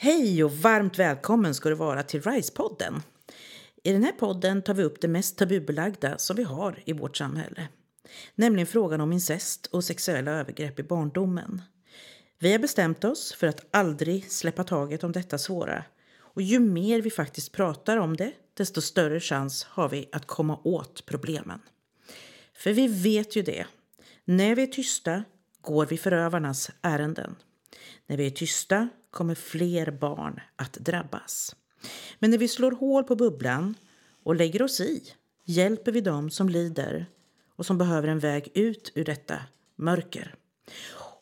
Hej och varmt välkommen ska du vara till RISE-podden. I den här podden tar vi upp det mest tabubelagda som vi har i vårt samhälle. Nämligen frågan om incest och sexuella övergrepp i barndomen. Vi har bestämt oss för att aldrig släppa taget om detta svåra. Och ju mer vi faktiskt pratar om det, desto större chans har vi att komma åt problemen. För vi vet ju det. När vi är tysta går vi förövarnas ärenden. När vi är tysta kommer fler barn att drabbas. Men när vi slår hål på bubblan och lägger oss i hjälper vi dem som lider och som behöver en väg ut ur detta mörker.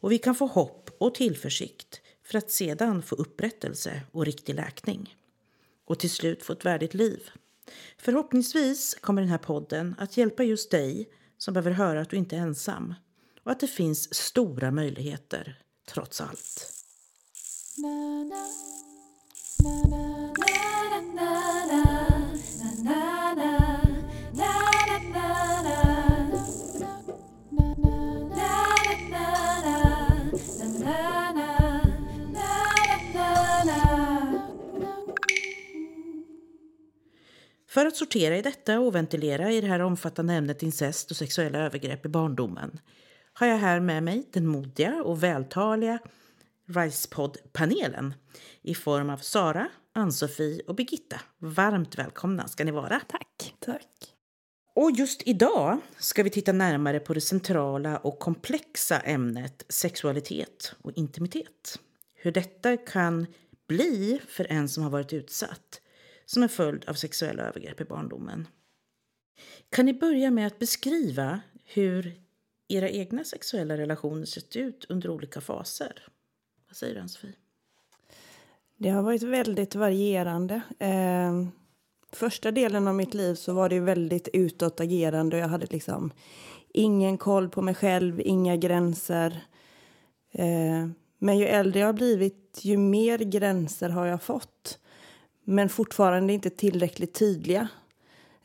Och vi kan få hopp och tillförsikt för att sedan få upprättelse och riktig läkning. Och till slut få ett värdigt liv. Förhoppningsvis kommer den här podden att hjälpa just dig som behöver höra att du inte är ensam och att det finns stora möjligheter trots allt. För att sortera i detta och ventilera i det här omfattande ämnet incest och sexuella övergrepp i barndomen har jag här med mig den modiga och vältaliga RISE-podd-panelen i form av Sara, Ann-Sofie och Birgitta. Varmt välkomna ska ni vara. Tack. Tack. Och just idag ska vi titta närmare på det centrala och komplexa ämnet sexualitet och intimitet. Hur detta kan bli för en som har varit utsatt som en följd av sexuella övergrepp i barndomen. Kan ni börja med att beskriva hur era egna sexuella relationer sett ut under olika faser? Vad säger du, Ann-Sofie? Det har varit väldigt varierande. Eh, första delen av mitt liv så var det väldigt utåtagerande och jag hade liksom ingen koll på mig själv, inga gränser. Eh, men ju äldre jag har blivit, ju mer gränser har jag fått. Men fortfarande inte tillräckligt tydliga.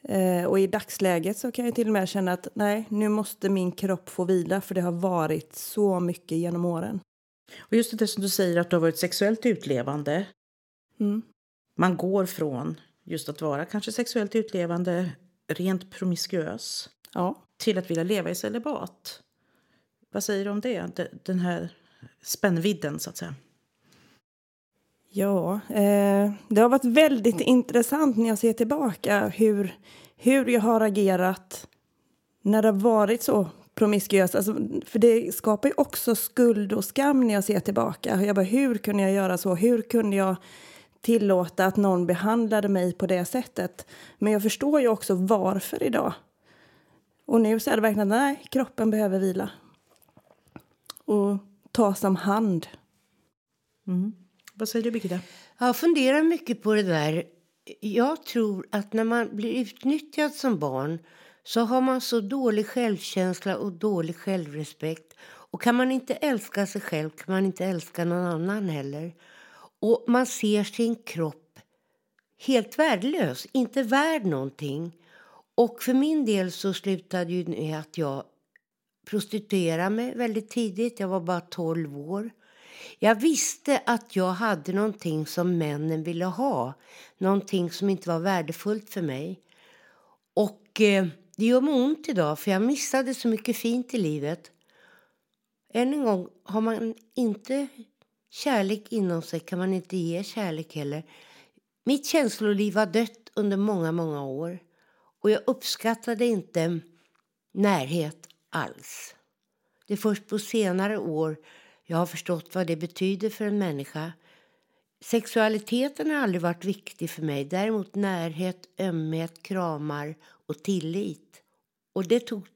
Eh, och i dagsläget så kan jag till och med känna att nej, nu måste min kropp få vila för det har varit så mycket genom åren. Och just det som du säger att du har varit sexuellt utlevande. Mm. Man går från just att vara kanske sexuellt utlevande, rent promiskuös, ja. till att vilja leva i celibat. Vad säger du om det? Den här spännvidden så att säga. Ja, eh, det har varit väldigt intressant när jag ser tillbaka hur, hur jag har agerat när det har varit så promiskuöst. Alltså, för det skapar ju också skuld och skam när jag ser tillbaka. Jag bara, hur kunde jag göra så? Hur kunde jag tillåta att någon behandlade mig på det sättet? Men jag förstår ju också varför idag. Och nu så är det verkligen, nej, kroppen behöver vila. Och tas om hand. Mm. Vad säger du, Birgitta? Jag funderar mycket på det där. Jag tror att när man blir utnyttjad som barn så har man så dålig självkänsla och dålig självrespekt. Och kan man inte älska sig själv kan man inte älska någon annan heller. Och man ser sin kropp helt värdelös, inte värd någonting. Och för min del så slutade ju med att jag prostituerade mig väldigt tidigt. Jag var bara 12 år. Jag visste att jag hade någonting som männen ville ha. Någonting som inte var värdefullt för mig. Och eh, det gör mig ont idag för jag missade så mycket fint i livet. Än en gång, har man inte kärlek inom sig kan man inte ge kärlek heller. Mitt känsloliv var dött under många, många år. Och jag uppskattade inte närhet alls. Det är först på senare år jag har förstått vad det betyder för en människa. Sexualiteten har aldrig varit viktig för mig. Däremot närhet, ömhet, kramar och tillit. Och det tog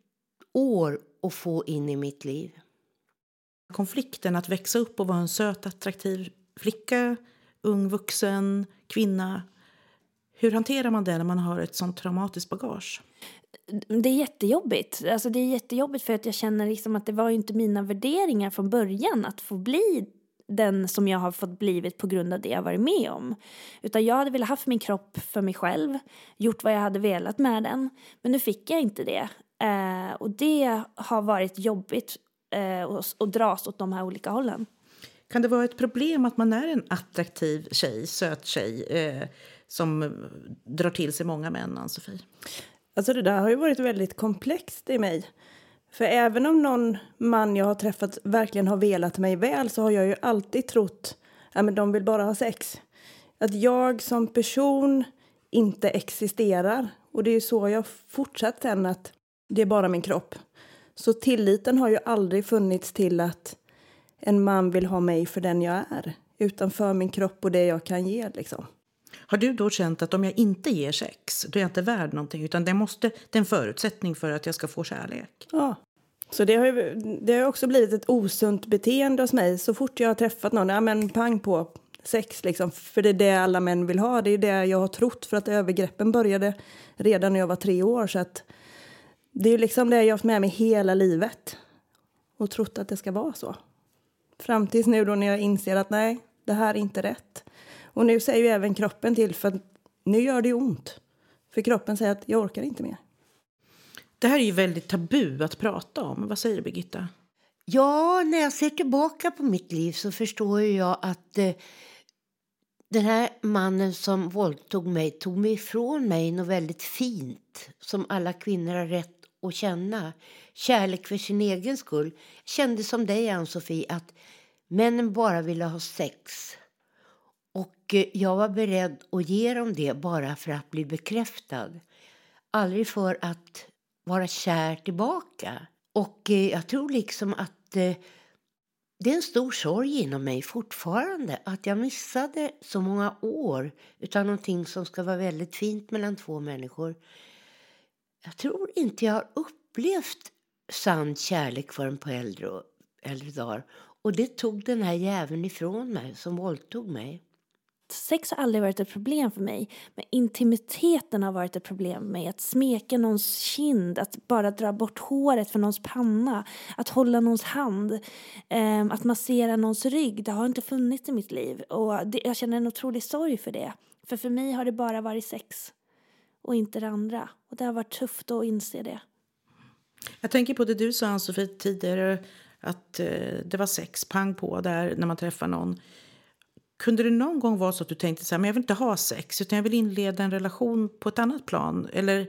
år att få in i mitt liv. Konflikten att växa upp och vara en söt, attraktiv flicka, ung vuxen, kvinna. Hur hanterar man det när man har ett sånt traumatiskt bagage? Det är jättejobbigt. Alltså det är jättejobbigt för att jag känner liksom att det var inte mina värderingar från början att få bli den som jag har fått blivit på grund av det jag varit med om. Utan jag hade velat haft min kropp för mig själv, gjort vad jag hade velat med den. Men nu fick jag inte det. Eh, och det har varit jobbigt eh, att dras åt de här olika hållen. Kan det vara ett problem att man är en attraktiv tjej, söt tjej eh, som drar till sig många män, Ann-Sofie? Alltså det där har ju varit väldigt komplext i mig. För även om någon man jag har träffat verkligen har velat mig väl så har jag ju alltid trott att de vill bara ha sex. Att jag som person inte existerar. Och det är så jag fortsatt sen att det är bara min kropp. Så tilliten har ju aldrig funnits till att en man vill ha mig för den jag är. Utan för min kropp och det jag kan ge liksom. Har du då känt att om jag inte ger sex, då är jag inte värd någonting utan det, måste, det är en förutsättning för att jag ska få kärlek? Ja. Så det har, ju, det har också blivit ett osunt beteende hos mig. Så fort jag har träffat någon, ja men pang på sex liksom. För det är det alla män vill ha. Det är det jag har trott för att övergreppen började redan när jag var tre år. Så att det är liksom det jag har haft med mig hela livet. Och trott att det ska vara så. Fram tills nu då när jag inser att nej, det här är inte rätt. Och nu säger ju även kroppen till för nu gör det ont. För kroppen säger att jag orkar inte mer. Det här är ju väldigt tabu att prata om. Vad säger du, Birgitta? Ja, när jag ser tillbaka på mitt liv så förstår jag att eh, den här mannen som våldtog mig tog mig ifrån mig något väldigt fint som alla kvinnor har rätt att känna. Kärlek för sin egen skull. Jag kände som dig, Ann-Sofie, att männen bara ville ha sex. Och eh, jag var beredd att ge dem det bara för att bli bekräftad. Aldrig för att vara kär tillbaka. Och eh, jag tror liksom att eh, det är en stor sorg inom mig fortfarande att jag missade så många år av någonting som ska vara väldigt fint mellan två människor. Jag tror inte jag har upplevt sann kärlek förrän på äldre, äldre dagar. Och det tog den här jäveln ifrån mig som våldtog mig. Sex har aldrig varit ett problem för mig, men intimiteten har varit ett problem för mig. Att smeka någons kind, att bara dra bort håret från någons panna, att hålla någons hand, eh, att massera någons rygg. Det har inte funnits i mitt liv och det, jag känner en otrolig sorg för det. För för mig har det bara varit sex och inte det andra. Och det har varit tufft att inse det. Jag tänker på det du sa, Ann-Sofie, tidigare att eh, det var sex pang på där när man träffar någon. Kunde det någon gång vara så att du tänkte så här, men jag vill inte ha sex utan jag vill inleda en relation på ett annat plan? Eller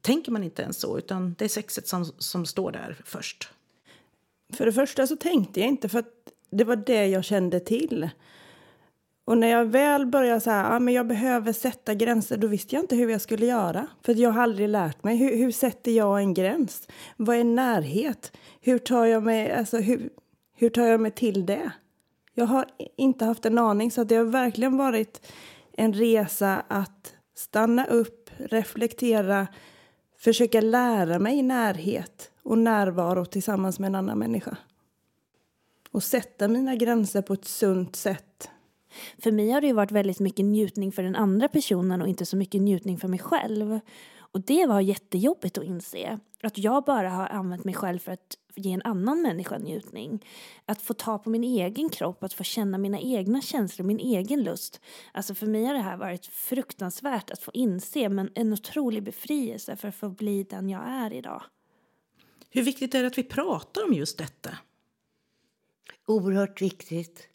tänker man inte ens så, utan det är sexet som, som står där först? För det första så tänkte jag inte, för att det var det jag kände till. Och när jag väl började säga att ah, jag behöver sätta gränser, då visste jag inte hur jag skulle göra. För jag har aldrig lärt mig. Hur, hur sätter jag en gräns? Vad är närhet? Hur tar jag mig, alltså, hur, hur tar jag mig till det? Jag har inte haft en aning, så det har verkligen varit en resa att stanna upp, reflektera, försöka lära mig närhet och närvaro tillsammans med en annan människa. Och sätta mina gränser på ett sunt sätt. För mig har det varit väldigt mycket njutning för den andra personen och inte så mycket njutning för mig själv. Och det var jättejobbigt att inse. Att jag bara har använt mig själv för att ge en annan människa njutning. Att få ta på min egen kropp, att få känna mina egna känslor, min egen lust. Alltså för mig har det här varit fruktansvärt att få inse, men en otrolig befrielse för att få bli den jag är idag. Hur viktigt är det att vi pratar om just detta? Oerhört viktigt.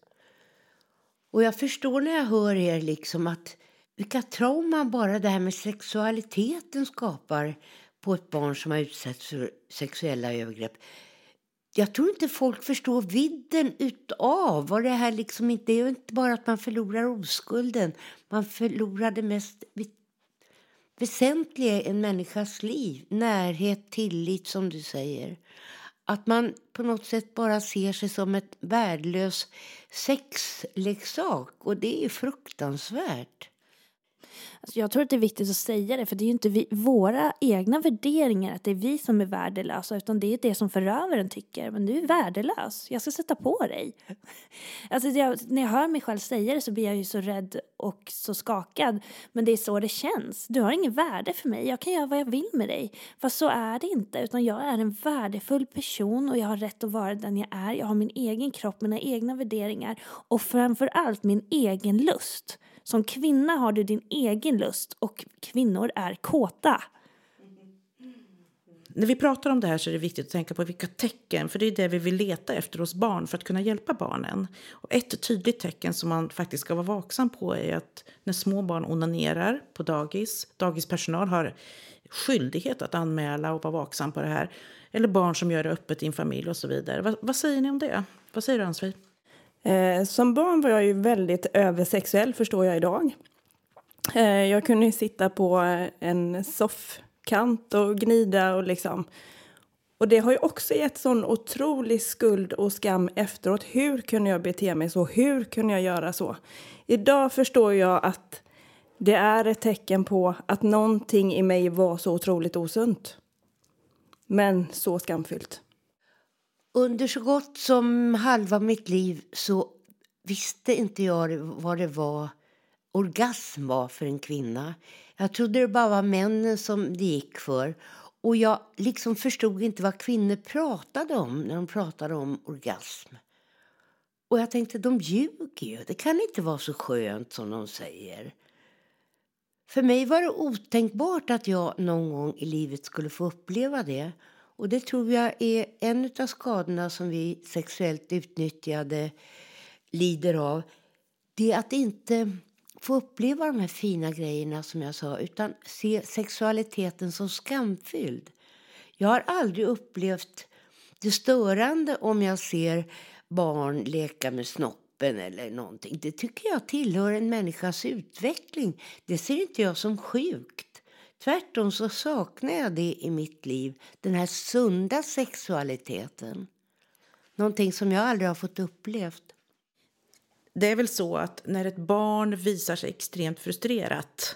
Och jag förstår när jag hör er liksom att vilka trauman bara det här med sexualiteten skapar på ett barn som har utsatts för sexuella övergrepp. Jag tror inte folk förstår vidden utav vad det här liksom inte är. inte bara att man förlorar oskulden. Man förlorar det mest väsentliga i en människas liv. Närhet, tillit som du säger. Att man på något sätt bara ser sig som ett värdelös sexleksak. Och det är fruktansvärt. Alltså jag tror att det är viktigt att säga det, för det är ju inte vi, våra egna värderingar att det är vi som är värdelösa, utan det är det som förövaren tycker. Men du är värdelös, jag ska sätta på dig. Alltså jag, när jag hör mig själv säga det så blir jag ju så rädd och så skakad. Men det är så det känns. Du har ingen värde för mig, jag kan göra vad jag vill med dig. Fast så är det inte, utan jag är en värdefull person och jag har rätt att vara den jag är. Jag har min egen kropp, mina egna värderingar och framför allt min egen lust. Som kvinna har du din egen lust och kvinnor är kåta. När vi pratar om det här så är det viktigt att tänka på vilka tecken, för det är det vi vill leta efter hos barn för att kunna hjälpa barnen. Och ett tydligt tecken som man faktiskt ska vara vaksam på är att när små barn onanerar på dagis, dagispersonal har skyldighet att anmäla och vara vaksam på det här. Eller barn som gör det öppet i en familj och så vidare. Vad, vad säger ni om det? Vad säger du Ansvi? Eh, som barn var jag ju väldigt översexuell förstår jag idag. Eh, jag kunde sitta på en soffkant och gnida och liksom och det har ju också gett sån otrolig skuld och skam efteråt. Hur kunde jag bete mig så? Hur kunde jag göra så? Idag förstår jag att det är ett tecken på att någonting i mig var så otroligt osunt. Men så skamfyllt. Under så gott som halva mitt liv så visste inte jag vad det var orgasm var för en kvinna. Jag trodde det bara var männen som det gick för. Och jag liksom förstod inte vad kvinnor pratade om när de pratade om orgasm. Och jag tänkte, de ljuger ju. Det kan inte vara så skönt som de säger. För mig var det otänkbart att jag någon gång i livet skulle få uppleva det. Och det tror jag är en av skadorna som vi sexuellt utnyttjade lider av. Det är att inte få uppleva de här fina grejerna som jag sa utan se sexualiteten som skamfylld. Jag har aldrig upplevt det störande om jag ser barn leka med snoppen eller någonting. Det tycker jag tillhör en människas utveckling. Det ser inte jag som sjukt. Tvärtom så saknar jag det i mitt liv, den här sunda sexualiteten. Någonting som jag aldrig har fått upplevt. Det är väl så att när ett barn visar sig extremt frustrerat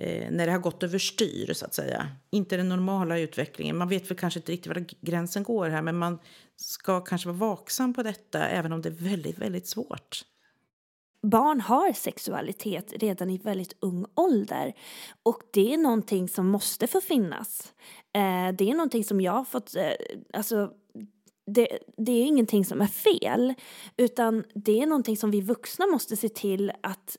eh, när det har gått överstyr, så att säga. Inte den normala utvecklingen. Man vet väl kanske inte riktigt var gränsen går här men man ska kanske vara vaksam på detta även om det är väldigt, väldigt svårt barn har sexualitet redan i väldigt ung ålder. Och det är någonting som måste få finnas. Eh, det är någonting som jag har fått, eh, alltså det, det, är ingenting som är fel, utan det är någonting som vi vuxna måste se till att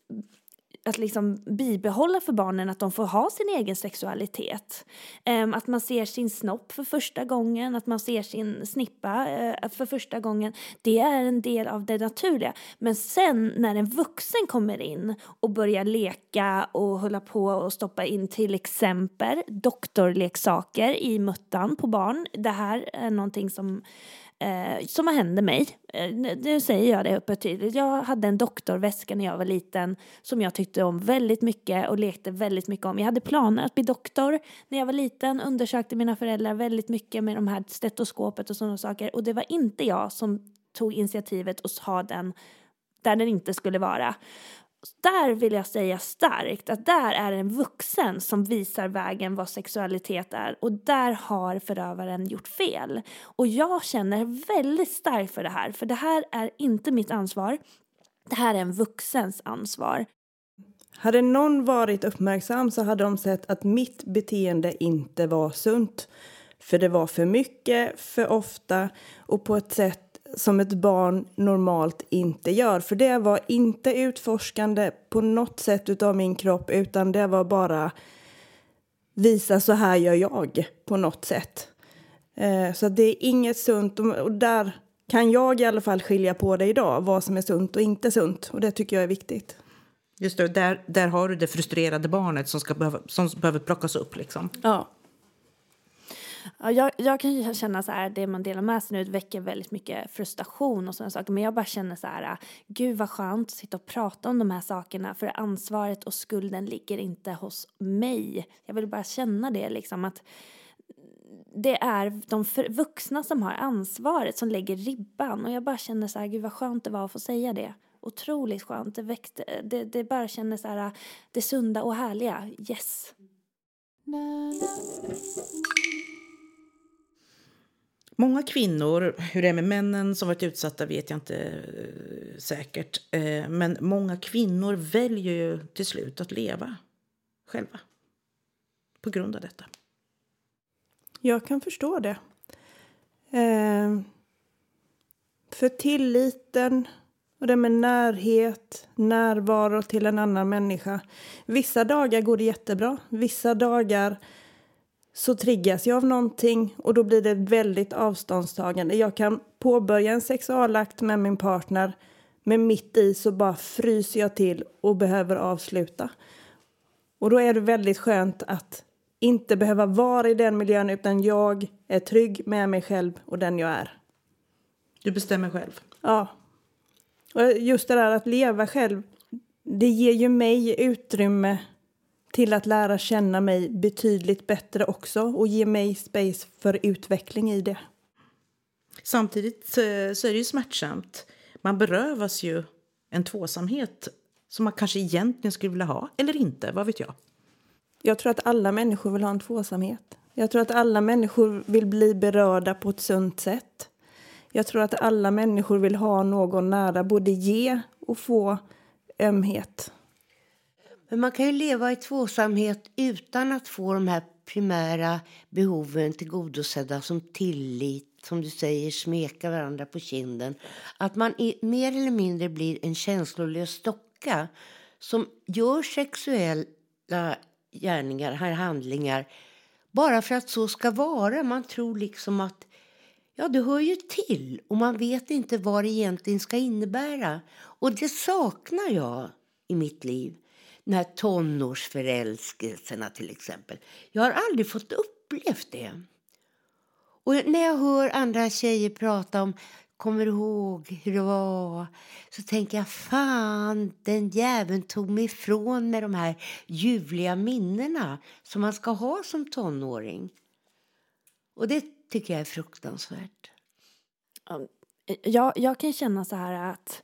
att liksom bibehålla för barnen att de får ha sin egen sexualitet. Ehm, att man ser sin snopp för första gången, att man ser sin snippa eh, för första gången. Det är en del av det naturliga. Men sen när en vuxen kommer in och börjar leka och hålla på och stoppa in till exempel doktorleksaker i muttan på barn. Det här är någonting som eh, som hände mig. Eh, nu säger jag det öppet tydligt. Jag hade en doktorväska när jag var liten som jag tyckte om väldigt mycket och lekte väldigt mycket om. Jag hade planer att bli doktor när jag var liten, undersökte mina föräldrar väldigt mycket med de här stetoskopet och sådana saker och det var inte jag som tog initiativet och sa den där den inte skulle vara där vill jag säga starkt att där är en vuxen som visar vägen vad sexualitet är och där har förövaren gjort fel. Och jag känner väldigt starkt för det här, för det här är inte mitt ansvar. Det här är en vuxens ansvar. Hade någon varit uppmärksam så hade de sett att mitt beteende inte var sunt. För det var för mycket, för ofta och på ett sätt som ett barn normalt inte gör. För det var inte utforskande på något sätt utav min kropp utan det var bara visa så här gör jag på något sätt. Eh, så det är inget sunt och där kan jag i alla fall skilja på det idag, vad som är sunt och inte sunt. Och det tycker jag är viktigt. Just det, där, där har du det frustrerade barnet som, ska behöva, som behöver plockas upp. Liksom. Ja. Ja, jag, jag kan ju känna så här, det man delar med sig nu väcker väldigt mycket frustration och sådana saker. Men jag bara känner så här, gud vad skönt att sitta och prata om de här sakerna. För ansvaret och skulden ligger inte hos mig. Jag vill bara känna det liksom att det är de vuxna som har ansvaret som lägger ribban. Och jag bara känner så här, gud vad skönt det var att få säga det. Otroligt skönt. Det, väckte, det, det bara känner så här, det sunda och härliga. Yes. Många kvinnor, hur det är med männen som varit utsatta vet jag inte eh, säkert. Eh, men många kvinnor väljer ju till slut att leva själva. På grund av detta. Jag kan förstå det. Eh, för tilliten och det med närhet, närvaro till en annan människa. Vissa dagar går det jättebra. Vissa dagar så triggas jag av någonting och då blir det väldigt avståndstagande. Jag kan påbörja en sexualakt med min partner men mitt i så bara fryser jag till och behöver avsluta. Och då är det väldigt skönt att inte behöva vara i den miljön utan jag är trygg med mig själv och den jag är. Du bestämmer själv? Ja. Och just det där att leva själv, det ger ju mig utrymme till att lära känna mig betydligt bättre också och ge mig space för utveckling i det. Samtidigt så är det ju smärtsamt. Man berövas ju en tvåsamhet som man kanske egentligen skulle vilja ha, eller inte, vad vet jag. Jag tror att alla människor vill ha en tvåsamhet. Jag tror att alla människor vill bli berörda på ett sunt sätt. Jag tror att alla människor vill ha någon nära, både ge och få ömhet. Men man kan ju leva i tvåsamhet utan att få de här primära behoven tillgodosedda som tillit, som du säger, smeka varandra på kinden. Att man är, mer eller mindre blir en känslolös docka som gör sexuella gärningar, här handlingar bara för att så ska vara. Man tror liksom att ja, det hör ju till och man vet inte vad det egentligen ska innebära. Och det saknar jag i mitt liv. De här tonårsförälskelserna till exempel. Jag har aldrig fått upplevt det. Och när jag hör andra tjejer prata om kommer ihåg hur det var så tänker jag fan, den jäveln tog mig ifrån med de här ljuvliga minnena som man ska ha som tonåring. Och det tycker jag är fruktansvärt. Jag, jag kan känna så här att eh,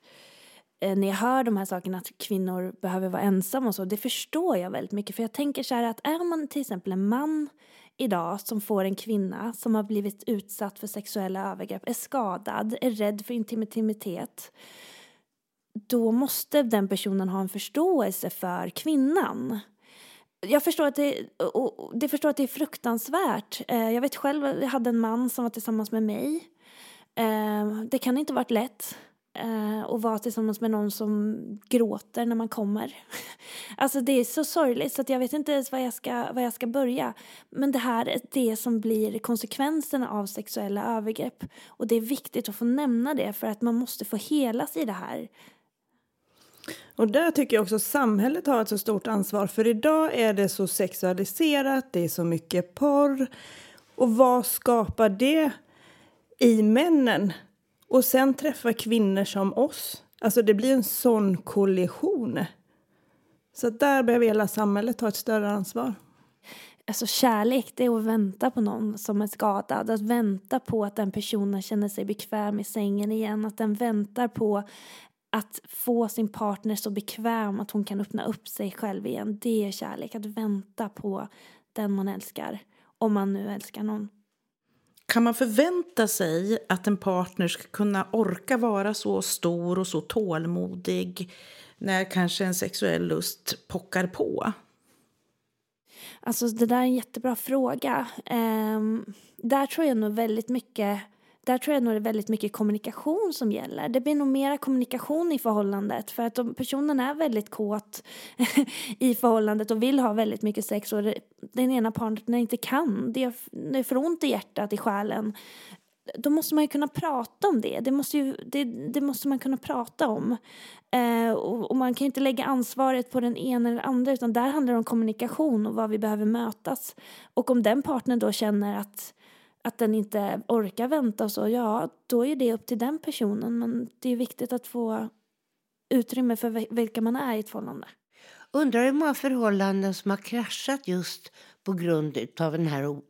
Eh, när jag hör de här sakerna att kvinnor behöver vara ensamma och så, det förstår jag väldigt mycket. För jag tänker så här att är man till exempel en man idag som får en kvinna som har blivit utsatt för sexuella övergrepp, är skadad, är rädd för intimitet, då måste den personen ha en förståelse för kvinnan. Jag förstår att det, och det, förstår att det är fruktansvärt. Eh, jag vet själv, jag hade en man som var tillsammans med mig. Eh, det kan inte ha varit lätt Uh, och vara tillsammans med någon som gråter när man kommer. alltså det är så sorgligt så att jag vet inte ens var jag, ska, var jag ska börja. Men det här är det som blir konsekvenserna av sexuella övergrepp. Och det är viktigt att få nämna det för att man måste få helas i det här. Och där tycker jag också samhället har ett så stort ansvar. För idag är det så sexualiserat, det är så mycket porr. Och vad skapar det i männen? Och sen träffa kvinnor som oss. Alltså det blir en sån kollision. Så där behöver hela samhället ta ett större ansvar. Alltså kärlek, det är att vänta på någon som är skadad. Att vänta på att den personen känner sig bekväm i sängen igen. Att den väntar på att få sin partner så bekväm att hon kan öppna upp sig själv igen. Det är kärlek. Att vänta på den man älskar. Om man nu älskar någon. Kan man förvänta sig att en partner ska kunna orka vara så stor och så tålmodig när kanske en sexuell lust pockar på? Alltså det där är en jättebra fråga. Um, där tror jag nog väldigt mycket där tror jag nog det är väldigt mycket kommunikation som gäller. Det blir nog mera kommunikation i förhållandet. För att om personen är väldigt kåt i förhållandet och vill ha väldigt mycket sex och den ena partnern inte kan, det är för ont i hjärtat, i själen, då måste man ju kunna prata om det. Det måste, ju, det, det måste man kunna prata om. Eh, och, och, man kan inte lägga ansvaret på den ena eller andra utan där handlar det om kommunikation och vad vi behöver mötas. Och om den partnern då känner att att den inte orkar vänta och så, ja, då är det upp till den personen. Men det är viktigt att få utrymme för vilka man är i ett förhållande. Undrar hur många förhållanden som har kraschat just på grund av den här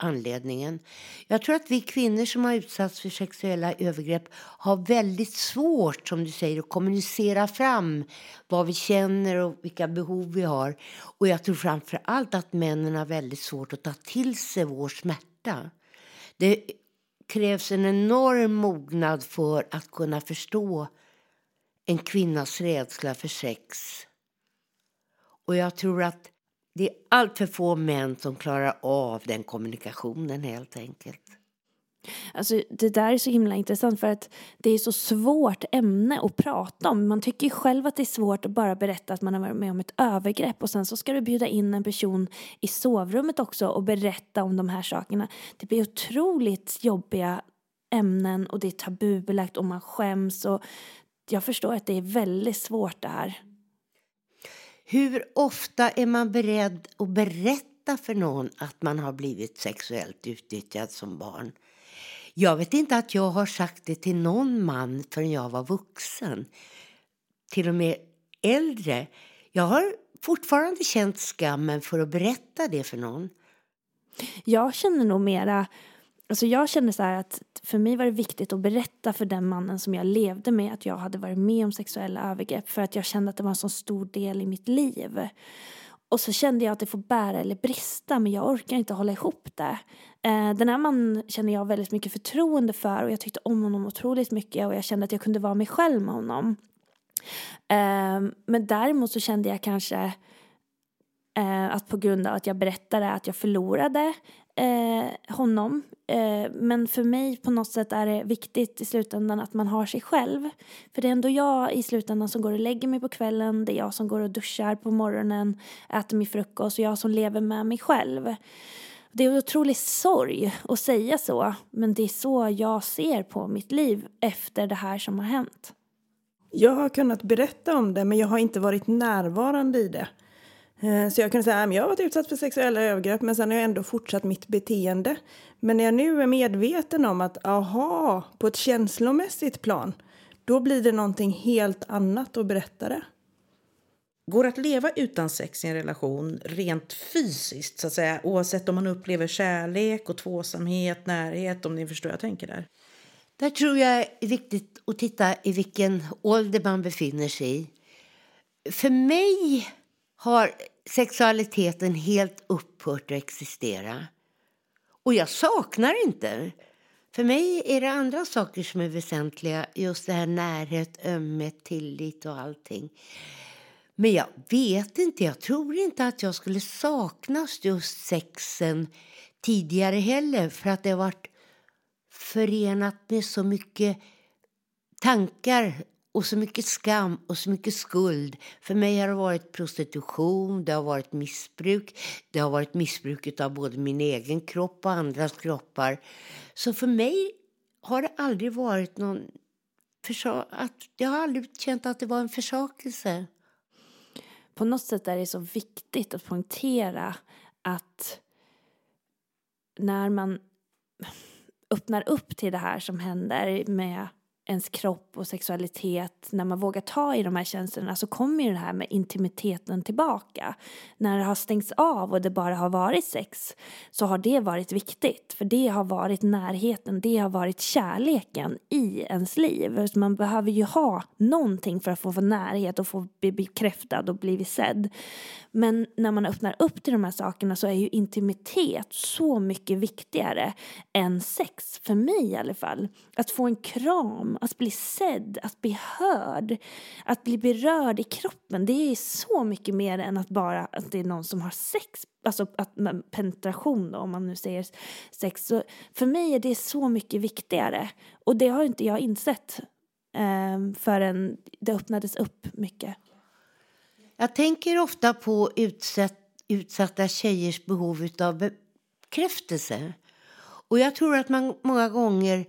anledningen. Jag tror att vi kvinnor som har utsatts för sexuella övergrepp har väldigt svårt, som du säger, att kommunicera fram vad vi känner och vilka behov vi har. Och jag tror framför allt att männen har väldigt svårt att ta till sig vår smärta. Det krävs en enorm mognad för att kunna förstå en kvinnas rädsla för sex. Och jag tror att det är allt för få män som klarar av den kommunikationen helt enkelt. Alltså, det där är så himla intressant för att det är så svårt ämne att prata om. Man tycker ju själv att det är svårt att bara berätta att man har varit med om ett övergrepp och sen så ska du bjuda in en person i sovrummet också och berätta om de här sakerna. Det blir otroligt jobbiga ämnen och det är tabubelagt och man skäms och jag förstår att det är väldigt svårt det här. Hur ofta är man beredd att berätta för någon att man har blivit sexuellt utnyttjad som barn? Jag vet inte att jag har sagt det till någon man förrän jag var vuxen. Till och med äldre. Jag har fortfarande känt skammen för att berätta det för någon. Jag känner nog mera Alltså jag känner så att för mig var det viktigt att berätta för den mannen som jag levde med att jag hade varit med om sexuella övergrepp för att jag kände att det var en så stor del i mitt liv. Och så kände jag att det får bära eller brista men jag orkar inte hålla ihop det. Eh, den här mannen känner jag väldigt mycket förtroende för och jag tyckte om honom otroligt mycket och jag kände att jag kunde vara mig själv med honom. Ehm, men däremot så kände jag kanske eh, att på grund av att jag berättade att jag förlorade eh, honom. Men för mig på något sätt är det viktigt i slutändan att man har sig själv. För det är ändå jag i slutändan som går och lägger mig på kvällen. Det är jag som går och duschar på morgonen, äter min frukost och jag som lever med mig själv. Det är en otrolig sorg att säga så, men det är så jag ser på mitt liv efter det här som har hänt. Jag har kunnat berätta om det, men jag har inte varit närvarande i det. Eh, så jag kunde säga äh, att jag har varit utsatt för sexuella övergrepp men sen har jag ändå fortsatt mitt beteende. Men när jag nu är medveten om att aha, på ett känslomässigt plan, då blir det någonting helt annat att berätta det. Går att leva utan sex i en relation rent fysiskt, så att säga, oavsett om man upplever kärlek och tvåsamhet, närhet, om ni förstår jag tänker där? Där tror jag är viktigt att titta i vilken ålder man befinner sig i. För mig har sexualiteten helt upphört att existera. Och jag saknar inte. För mig är det andra saker som är väsentliga. Just det här närhet, ömhet, tillit och allting. Men jag vet inte, jag tror inte att jag skulle sakna just sexen tidigare heller för att det har varit förenat med så mycket tankar och så mycket skam och så mycket skuld. För mig har det varit prostitution, det har varit missbruk. Det har varit missbruk av både min egen kropp och andras kroppar. Så för mig har det aldrig varit någon... Att, jag har aldrig känt att det var en försakelse. På något sätt är det så viktigt att poängtera att när man öppnar upp till det här som händer med ens kropp och sexualitet, när man vågar ta i de här känslorna så kommer ju det här med intimiteten tillbaka. När det har stängts av och det bara har varit sex så har det varit viktigt. För det har varit närheten, det har varit kärleken i ens liv. Så man behöver ju ha någonting för att få, få närhet och få bli bekräftad och bli sedd. Men när man öppnar upp till de här sakerna så är ju intimitet så mycket viktigare än sex, för mig i alla fall. Att få en kram, att bli sedd, att bli hörd, att bli berörd i kroppen. Det är så mycket mer än att bara att det är någon som har sex, alltså att, penetration då, om man nu säger sex. Så för mig är det så mycket viktigare. Och det har inte jag insett eh, förrän det öppnades upp mycket. Jag tänker ofta på utsatt, utsatta tjejers behov av bekräftelse. Och jag tror att man många gånger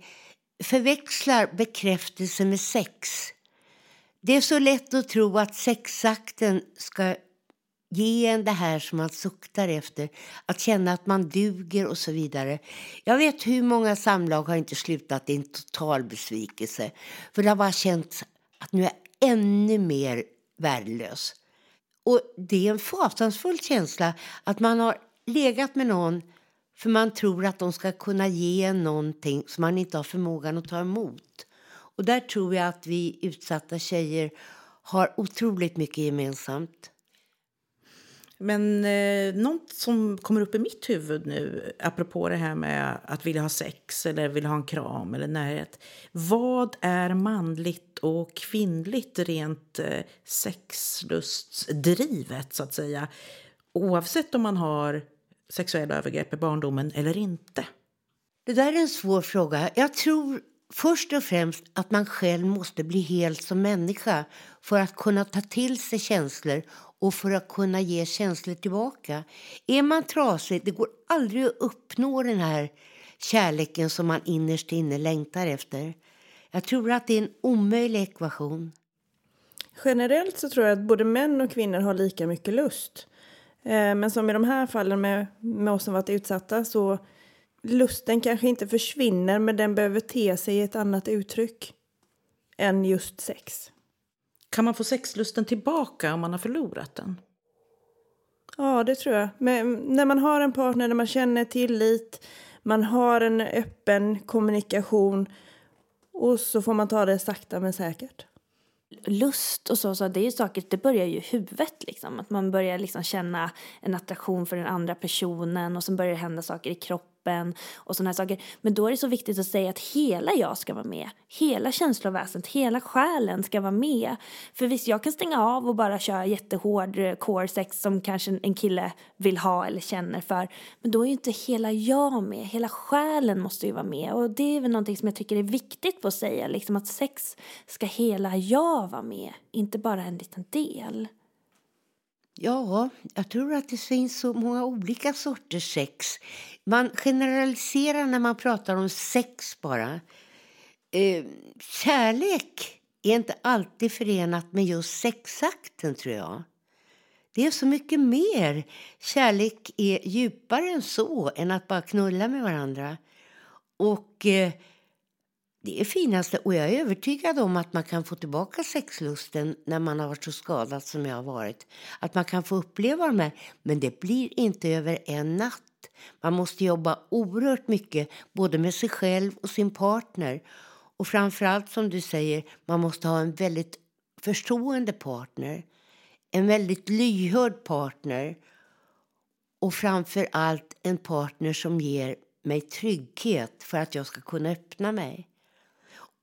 förväxlar bekräftelse med sex. Det är så lätt att tro att sexakten ska ge en det här som man suktar efter, att känna att man duger och så vidare. Jag vet hur många samlag har inte slutat i en total besvikelse. För det har bara känts att nu är jag ännu mer värdelös. Och det är en fasansfull känsla att man har legat med någon för man tror att de ska kunna ge någonting som man inte har förmågan att ta emot. Och där tror jag att vi utsatta tjejer har otroligt mycket gemensamt. Men eh, något som kommer upp i mitt huvud nu, apropå det här med att vilja ha sex eller vilja ha en kram eller närhet. Vad är manligt och kvinnligt rent eh, sexlustdrivet, så att säga? Oavsett om man har sexuella övergrepp i barndomen eller inte. Det där är en svår fråga. Jag tror först och främst att man själv måste bli helt som människa för att kunna ta till sig känslor och för att kunna ge känslor tillbaka. Är man trasig, det går aldrig att uppnå den här kärleken som man innerst inne längtar efter. Jag tror att det är en omöjlig ekvation. Generellt så tror jag att både män och kvinnor har lika mycket lust. Eh, men som i de här fallen med, med oss som varit utsatta så lusten kanske inte försvinner men den behöver te sig i ett annat uttryck än just sex. Kan man få sexlusten tillbaka om man har förlorat den? Ja, det tror jag. Men när man har en partner där man känner tillit, man har en öppen kommunikation och så får man ta det sakta men säkert. Lust och så, så det är ju saker, det börjar ju i huvudet liksom. Att man börjar liksom känna en attraktion för den andra personen och sen börjar det hända saker i kroppen kroppen och sådana här saker. Men då är det så viktigt att säga att hela jag ska vara med. Hela känsloväsendet, hela själen ska vara med. För visst, jag kan stänga av och bara köra jättehård eh, core sex som kanske en kille vill ha eller känner för. Men då är ju inte hela jag med. Hela själen måste ju vara med. Och det är väl någonting som jag tycker är viktigt att säga. Liksom att sex ska hela jag vara med. Inte bara en liten del. Ja, jag tror att det finns så många olika sorters sex. Man generaliserar när man pratar om sex bara. Eh, kärlek är inte alltid förenat med just sexakten, tror jag. Det är så mycket mer. Kärlek är djupare än så, än att bara knulla med varandra. Och... Eh, det är finaste och jag är övertygad om att man kan få tillbaka sexlusten när man har varit så skadad som jag har varit. Att man kan få uppleva de här, men det blir inte över en natt. Man måste jobba oerhört mycket både med sig själv och sin partner. Och framförallt som du säger, man måste ha en väldigt förstående partner. En väldigt lyhörd partner. Och framför allt en partner som ger mig trygghet för att jag ska kunna öppna mig.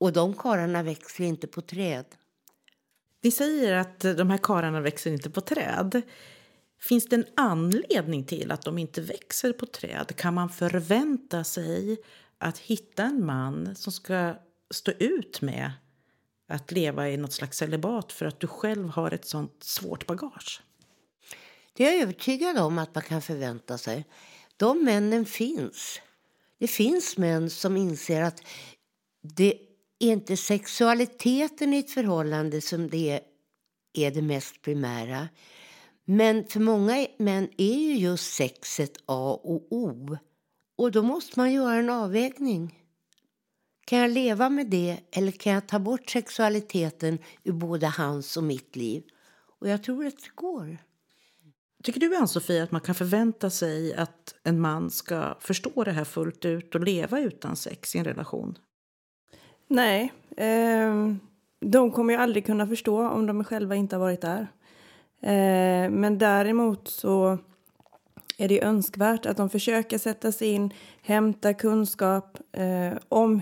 Och de kararna växer inte på träd. Ni säger att de här kararna växer inte på träd. Finns det en anledning till att de inte växer på träd? Kan man förvänta sig att hitta en man som ska stå ut med att leva i något slags celibat för att du själv har ett sånt svårt bagage? Det är jag övertygad om att man kan förvänta sig. De männen finns. Det finns män som inser att det är inte sexualiteten i ett förhållande som det är det mest primära. Men för många män är ju just sexet A och O. Och då måste man göra en avvägning. Kan jag leva med det eller kan jag ta bort sexualiteten ur både hans och mitt liv? Och jag tror att det går. Tycker du, Ann-Sofie, att man kan förvänta sig att en man ska förstå det här fullt ut och leva utan sex i en relation? Nej, eh, de kommer ju aldrig kunna förstå om de själva inte har varit där. Eh, men däremot så är det önskvärt att de försöker sätta sig in, hämta kunskap eh, om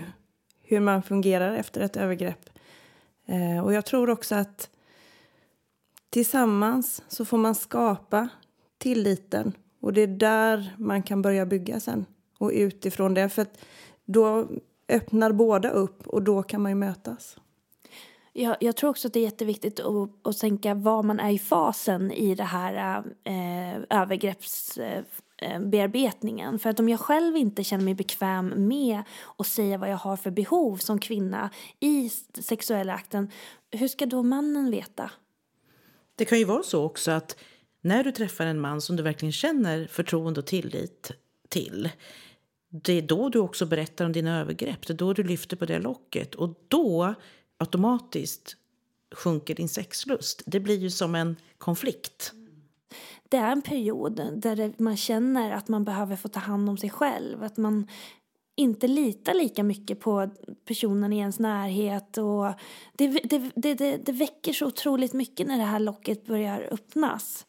hur man fungerar efter ett övergrepp. Eh, och jag tror också att tillsammans så får man skapa tilliten och det är där man kan börja bygga sen och utifrån det. För då öppnar båda upp och då kan man ju mötas. Jag, jag tror också att det är jätteviktigt att, att tänka var man är i fasen i det här eh, övergreppsbearbetningen. Eh, för att om jag själv inte känner mig bekväm med att säga vad jag har för behov som kvinna i sexuella akten, hur ska då mannen veta? Det kan ju vara så också att när du träffar en man som du verkligen känner förtroende och tillit till det är då du också berättar om dina övergrepp. Det är då du lyfter på det locket. Och då automatiskt sjunker din sexlust. Det blir ju som en konflikt. Det är en period där man känner att man behöver få ta hand om sig själv. Att man inte litar lika mycket på personen i ens närhet. Och det, det, det, det, det väcker så otroligt mycket när det här locket börjar öppnas.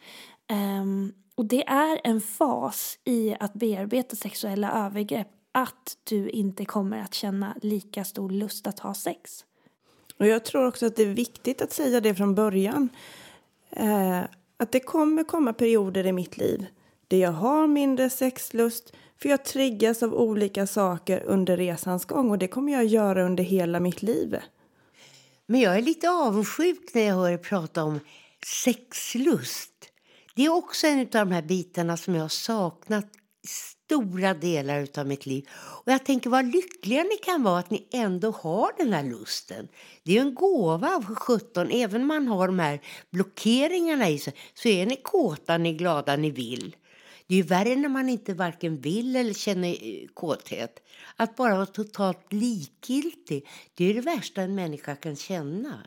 Um, och det är en fas i att bearbeta sexuella övergrepp att du inte kommer att känna lika stor lust att ha sex. Och jag tror också att det är viktigt att säga det från början. Eh, att det kommer komma perioder i mitt liv där jag har mindre sexlust För jag triggas av olika saker under resans gång och det kommer jag göra under hela mitt liv. Men jag är lite avundsjuk när jag hör er prata om sexlust. Det är också en av de här bitarna som jag har saknat stora delar av mitt liv. Och jag tänker vad lyckliga ni kan vara att ni ändå har den här lusten. Det är en gåva av 17, även om man har de här blockeringarna i sig, så är ni kåta, ni glada, ni vill. Det är ju värre när man inte varken vill eller känner eh, kåthet. Att bara vara totalt likgiltig, det är det värsta en människa kan känna.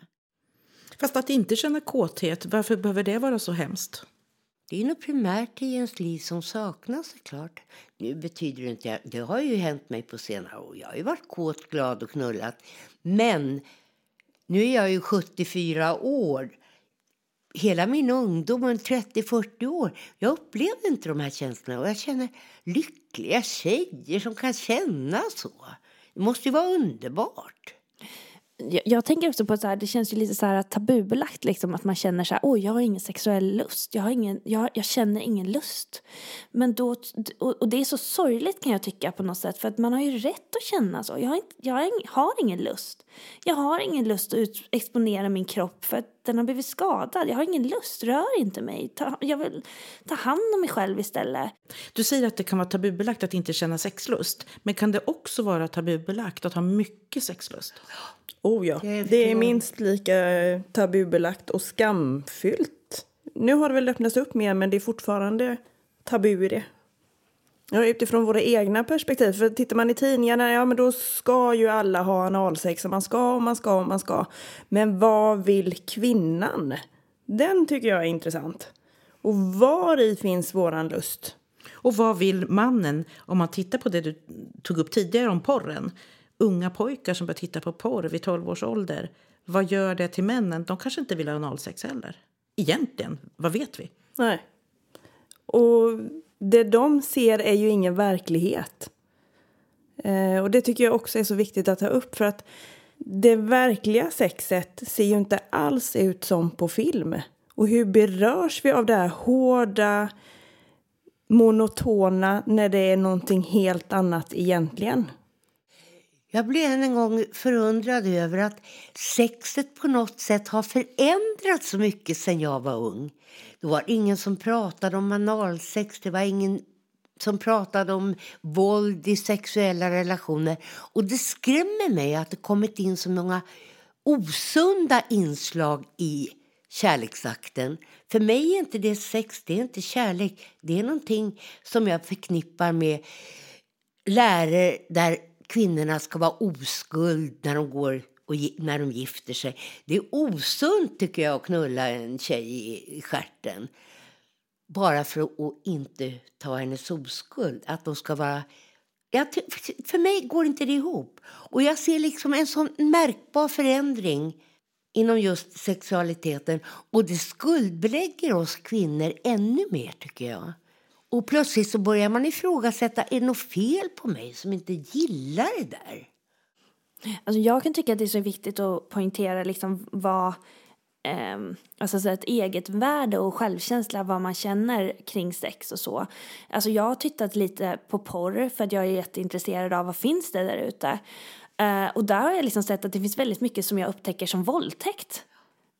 Fast att inte känna kåthet, varför behöver det vara så hemskt? Det är något primärt i ens liv som saknas såklart. Nu betyder det inte, det har ju hänt mig på senare år. Jag har ju varit kåt, glad och knullat. Men nu är jag ju 74 år. Hela min ungdom, 30-40 år, jag upplevde inte de här känslorna. Och jag känner lyckliga tjejer som kan känna så. Det måste ju vara underbart jag, jag, tänker också på att det känns ju lite så här tabubelagt liksom att man känner så här, oj jag har ingen sexuell lust, jag, har ingen, jag, jag känner ingen lust. Men då, och, och, det är så sorgligt kan jag tycka på något sätt för att man har ju rätt att känna så. Jag har, inte, jag har ingen lust. Jag har ingen lust att ut, exponera min kropp för att den har blivit skadad. Jag har ingen lust, rör inte mig. Ta, jag vill ta hand om mig själv istället. Du säger att det kan vara tabubelagt att inte känna sexlust. Men kan det också vara tabubelagt att ha mycket sexlust? Oh ja, det är minst lika tabubelagt och skamfyllt. Nu har det väl öppnats upp mer men det är fortfarande tabu i det. Ja, utifrån våra egna perspektiv. För tittar man i tidningarna, ja men då ska ju alla ha analsex och man ska och man ska och man ska. Men vad vill kvinnan? Den tycker jag är intressant. Och var i finns våran lust? Och vad vill mannen om man tittar på det du tog upp tidigare om porren? unga pojkar som börjar titta på porr vid 12 års ålder. Vad gör det till männen? De kanske inte vill ha analsex heller. Egentligen, vad vet vi? Nej. Och det de ser är ju ingen verklighet. Eh, och det tycker jag också är så viktigt att ta upp för att det verkliga sexet ser ju inte alls ut som på film. Och hur berörs vi av det här hårda, monotona när det är någonting helt annat egentligen? Jag blev en gång förundrad över att sexet på något sätt har förändrats så mycket sen jag var ung. Det var ingen som pratade om analsex, det var ingen som pratade om våld i sexuella relationer. Och det skrämmer mig att det kommit in så många osunda inslag i kärleksakten. För mig är inte det sex, det är inte kärlek. Det är någonting som jag förknippar med läror där kvinnorna ska vara oskuld när de går och när de gifter sig. Det är osunt tycker jag att knulla en tjej i, skärten. Bara för att inte ta hennes oskuld. Att de ska vara... Jag, för mig går inte det ihop. Och jag ser liksom en sån märkbar förändring inom just sexualiteten. Och det skuldbelägger oss kvinnor ännu mer tycker jag. Och plötsligt så börjar man ifrågasätta, är det något fel på mig som inte gillar det där? Alltså jag kan tycka att det är så viktigt att poängtera liksom vad eh, alltså så ett eget värde och självkänsla, vad man känner kring sex och så. Alltså jag har tittat lite på porr för att jag är jätteintresserad av vad finns det där ute. Eh, och där har jag liksom sett att det finns väldigt mycket som jag upptäcker som våldtäkt.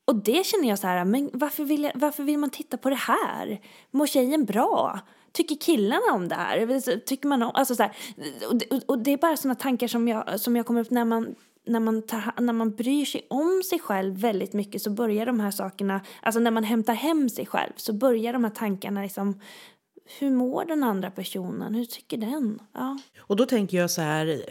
Och det känner jag så här, men varför vill, jag, varför vill man titta på det här? Mår tjejen bra? Tycker killarna om det här? Tycker man om, alltså så här, och, och, det är bara sådana tankar som jag, som jag kommer upp när man när man, tar, när man bryr sig om sig själv väldigt mycket så börjar de här sakerna, alltså när man hämtar hem sig själv så börjar de här tankarna liksom hur mår den andra personen? Hur tycker den? Ja. Och då tänker jag så här,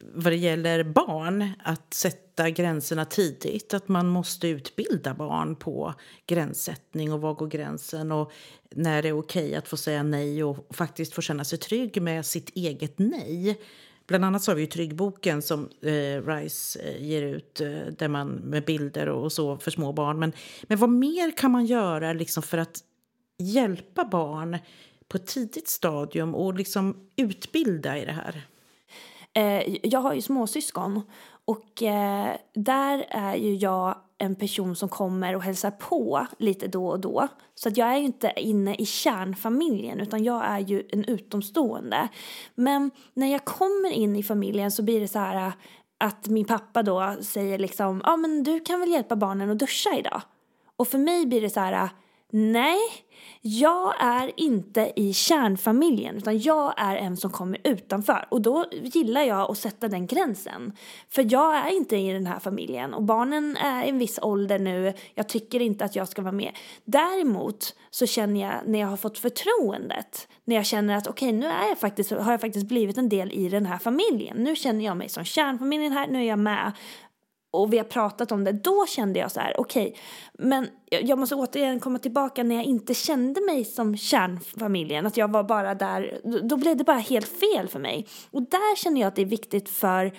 vad det gäller barn, att sätta gränserna tidigt. Att man måste utbilda barn på gränssättning och var går gränsen och när det är okej att få säga nej och faktiskt få känna sig trygg med sitt eget nej. Bland annat så har vi ju Tryggboken som eh, RISE eh, ger ut eh, där man, med bilder och, och, så för små barn. Men, men vad mer kan man göra liksom för att hjälpa barn på ett tidigt stadium och liksom utbilda i det här? Eh, jag har ju småsyskon Och eh, där är ju jag en person som kommer och hälsar på lite då och då. Så att jag är ju inte inne i kärnfamiljen utan jag är ju en utomstående. Men när jag kommer in i familjen så blir det så här eh, att min pappa då säger liksom, ja ah, men du kan väl hjälpa barnen att duscha idag? Och för mig blir det så här, eh, nej, jag är inte i kärnfamiljen utan jag är en som kommer utanför och då gillar jag att sätta den gränsen. För jag är inte i den här familjen och barnen är i en viss ålder nu, jag tycker inte att jag ska vara med. Däremot så känner jag när jag har fått förtroendet, när jag känner att okej okay, nu är jag faktiskt, har jag faktiskt blivit en del i den här familjen. Nu känner jag mig som kärnfamiljen här, nu är jag med och vi har pratat om det, då kände jag så här, okej, okay, men jag måste återigen komma tillbaka när jag inte kände mig som kärnfamiljen, att jag var bara där, då blev det bara helt fel för mig. Och där känner jag att det är viktigt för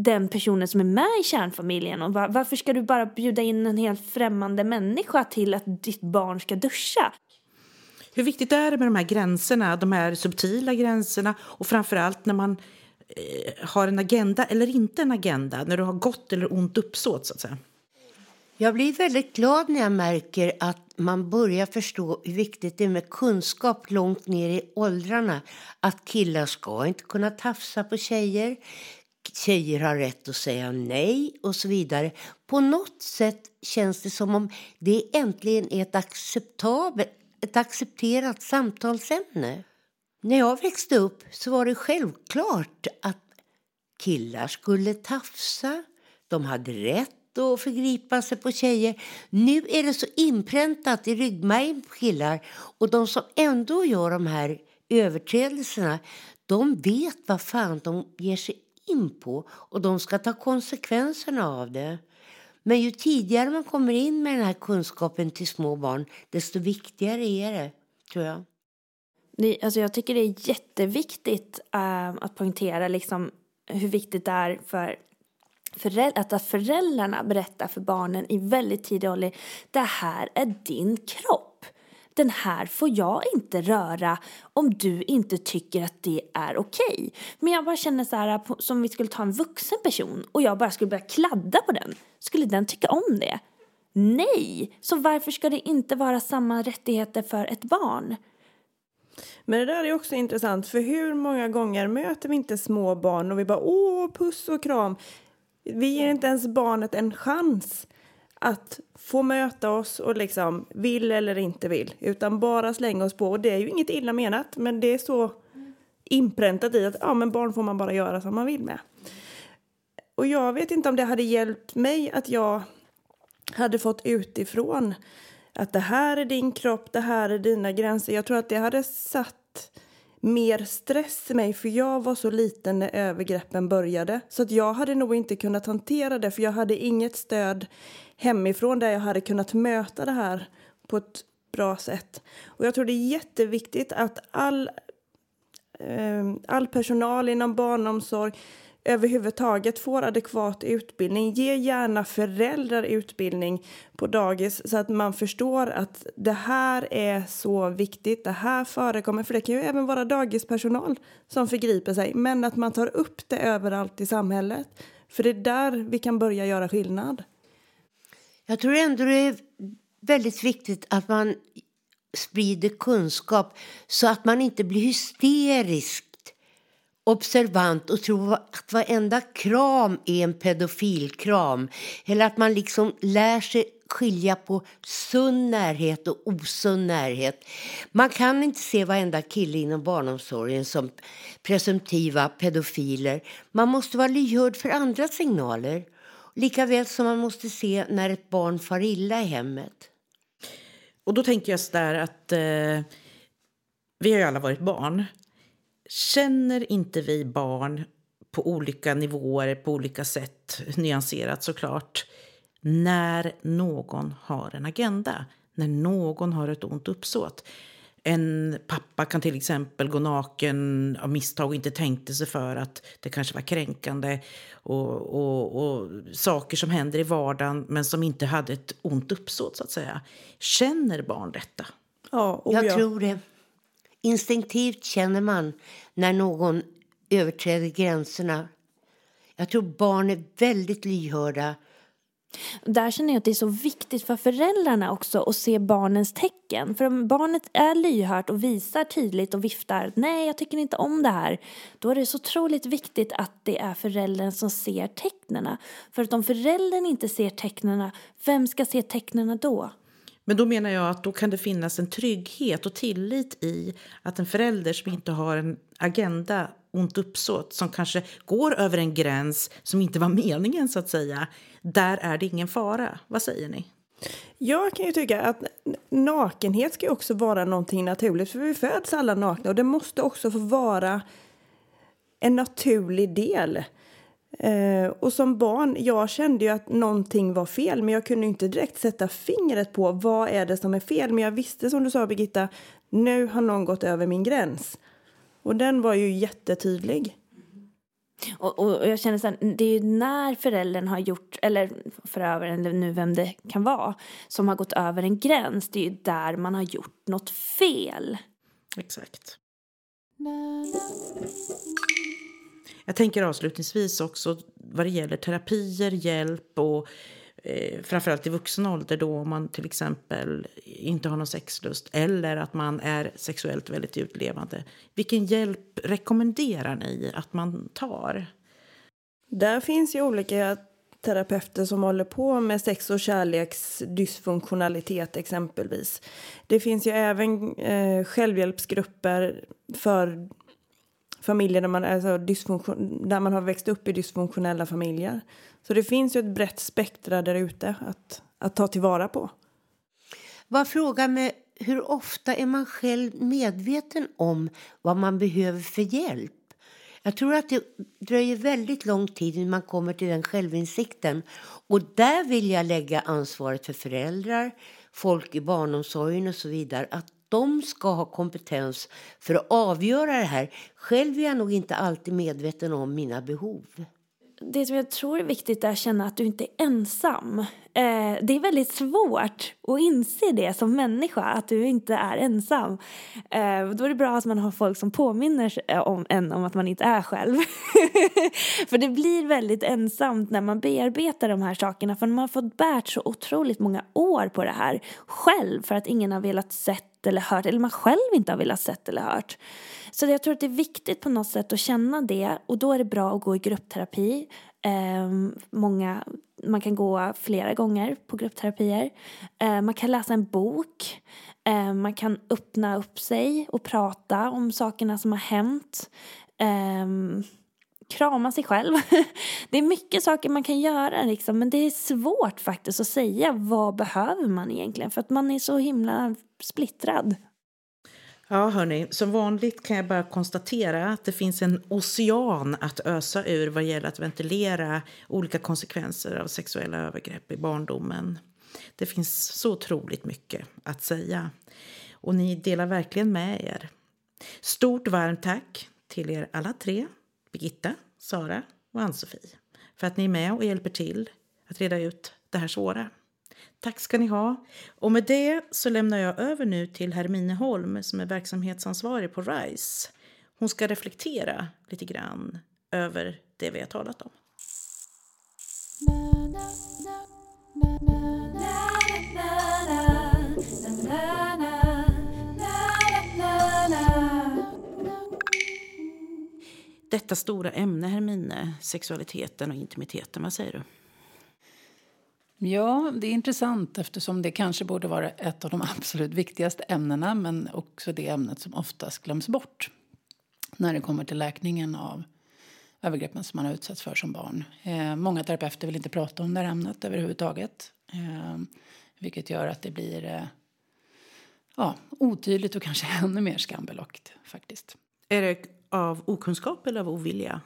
den personen som är med i kärnfamiljen och varför ska du bara bjuda in en helt främmande människa till att ditt barn ska duscha? Hur viktigt är det med de här gränserna, de här subtila gränserna och framförallt när man Eh, har en agenda eller inte en agenda, när du har gott eller ont uppsåt så att säga? Jag blir väldigt glad när jag märker att man börjar förstå hur viktigt det är med kunskap långt ner i åldrarna. Att killar ska inte kunna tafsa på tjejer. Tjejer har rätt att säga nej och så vidare. På något sätt känns det som om det äntligen är ett acceptabelt, ett accepterat samtalsämne. När jag växte upp så var det självklart att killar skulle tafsa. De hade rätt att förgripa sig på tjejer. Nu är det så inpräntat i ryggmärgen på killar. Och de som ändå gör de här överträdelserna, de vet vad fan de ger sig in på och de ska ta konsekvenserna av det. Men ju tidigare man kommer in med den här kunskapen till små barn, desto viktigare är det, tror jag. Det, alltså jag tycker det är jätteviktigt äh, att poängtera liksom hur viktigt det är för föräldrar, att föräldrarna berättar för barnen i väldigt tidig ålder det här är din kropp. Den här får jag inte röra om du inte tycker att det är okej. Okay. Men jag bara känner så här, som vi skulle ta en vuxen person och jag bara skulle börja kladda på den. Skulle den tycka om det? Nej! Så varför ska det inte vara samma rättigheter för ett barn? Men det där är också intressant, för hur många gånger möter vi inte små barn och vi bara åh, puss och kram. Vi ger inte ens barnet en chans att få möta oss och liksom vill eller inte vill, utan bara slänga oss på. Och det är ju inget illa menat, men det är så inpräntat i att ja, men barn får man bara göra som man vill med. Och jag vet inte om det hade hjälpt mig att jag hade fått utifrån att det här är din kropp, det här är dina gränser. Jag tror att det hade satt mer stress i mig för jag var så liten när övergreppen började. Så att jag hade nog inte kunnat hantera det för jag hade inget stöd hemifrån där jag hade kunnat möta det här på ett bra sätt. Och jag tror det är jätteviktigt att all, eh, all personal inom barnomsorg överhuvudtaget får adekvat utbildning. Ge gärna föräldrar utbildning på dagis så att man förstår att det här är så viktigt, det här förekommer. För det kan ju även vara dagispersonal som förgriper sig, men att man tar upp det överallt i samhället. För det är där vi kan börja göra skillnad. Jag tror ändå det är väldigt viktigt att man sprider kunskap så att man inte blir hysterisk observant och tror att varenda kram är en pedofilkram. Eller att man liksom lär sig skilja på sund närhet och osund närhet. Man kan inte se varenda kille inom barnomsorgen som presumtiva pedofiler. Man måste vara lyhörd för andra signaler. Lika väl som man måste se när ett barn far illa i hemmet. Och då tänker jag så där att eh, vi har ju alla varit barn. Känner inte vi barn på olika nivåer, på olika sätt, nyanserat såklart, när någon har en agenda, när någon har ett ont uppsåt. En pappa kan till exempel gå naken av misstag och inte tänkte sig för att det kanske var kränkande och, och, och saker som händer i vardagen men som inte hade ett ont uppsåt så att säga. Känner barn detta? Ja, jag ja. tror det. Instinktivt känner man när någon överträder gränserna. Jag tror barn är väldigt lyhörda. Där känner jag att det är så viktigt för föräldrarna också att se barnens tecken. För om barnet är lyhört och visar tydligt och viftar nej, jag tycker inte om det här. Då är det så otroligt viktigt att det är föräldern som ser tecknena. För att om föräldern inte ser tecknena, vem ska se tecknena då? Men då menar jag att då kan det finnas en trygghet och tillit i att en förälder som inte har en agenda, ont uppsåt, som kanske går över en gräns som inte var meningen så att säga, där är det ingen fara. Vad säger ni? Jag kan ju tycka att nakenhet ska också vara någonting naturligt, för vi föds alla nakna och det måste också få vara en naturlig del. Eh, och som barn, jag kände ju att någonting var fel men jag kunde inte direkt sätta fingret på vad är det som är fel. Men jag visste som du sa Birgitta, nu har någon gått över min gräns. Och den var ju jättetydlig. Och, och, jag känner så här, det är ju när föräldern har gjort, eller förövaren, eller nu vem det kan vara, som har gått över en gräns, det är ju där man har gjort något fel. Exakt. Jag tänker avslutningsvis också vad det gäller terapier, hjälp och eh, framförallt i vuxen ålder då om man till exempel inte har någon sexlust eller att man är sexuellt väldigt utlevande. Vilken hjälp rekommenderar ni att man tar? Där finns ju olika terapeuter som håller på med sex och kärleksdysfunktionalitet exempelvis. Det finns ju även eh, självhjälpsgrupper för familjer där man, alltså dysfunktion, där man har växt upp i dysfunktionella familjer. Så det finns ju ett brett spektra där ute att, att ta tillvara på. Vad frågar med hur ofta är man själv medveten om vad man behöver för hjälp? Jag tror att det dröjer väldigt lång tid innan man kommer till den självinsikten. Och där vill jag lägga ansvaret för föräldrar, folk i barnomsorgen och så vidare. Att de ska ha kompetens för att avgöra det här. Själv är jag nog inte alltid medveten om mina behov. Det som jag tror är viktigt är att känna att du inte är ensam. Eh, det är väldigt svårt att inse det som människa, att du inte är ensam. Eh, då är det bra att man har folk som påminner eh, om en om att man inte är själv. för det blir väldigt ensamt när man bearbetar de här sakerna, för man har fått bärt så otroligt många år på det här själv för att ingen har velat sett eller hört, eller man själv inte har velat sett eller hört. Så jag tror att det är viktigt på något sätt att känna det och då är det bra att gå i gruppterapi. Eh, många, man kan gå flera gånger på gruppterapier. Eh, man kan läsa en bok. Eh, man kan öppna upp sig och prata om sakerna som har hänt. Ehm, krama sig själv. Det är mycket saker man kan göra liksom, men det är svårt faktiskt att säga vad behöver man egentligen för att man är så himla splittrad. Ja, hörni, som vanligt kan jag bara konstatera att det finns en ocean att ösa ur vad gäller att ventilera olika konsekvenser av sexuella övergrepp i barndomen. Det finns så otroligt mycket att säga. Och ni delar verkligen med er. Stort varmt tack till er alla tre, Birgitta, Sara och Ann-Sofie, för att ni är med och hjälper till att reda ut det här svåra. Tack ska ni ha. Och med det så lämnar jag över nu till Hermine Holm som är verksamhetsansvarig på RISE. Hon ska reflektera lite grann över det vi har talat om. Detta stora ämne, Hermine, sexualiteten och intimiteten, vad säger du? Ja, det är intressant eftersom det kanske borde vara ett av de absolut viktigaste ämnena men också det ämnet som oftast glöms bort när det kommer till läkningen av övergreppen som man har utsatts för som barn. Eh, många terapeuter vill inte prata om det här ämnet överhuvudtaget eh, vilket gör att det blir eh, ja, otydligt och kanske ännu mer skambelagt faktiskt. Är det av okunskap eller av ovilja?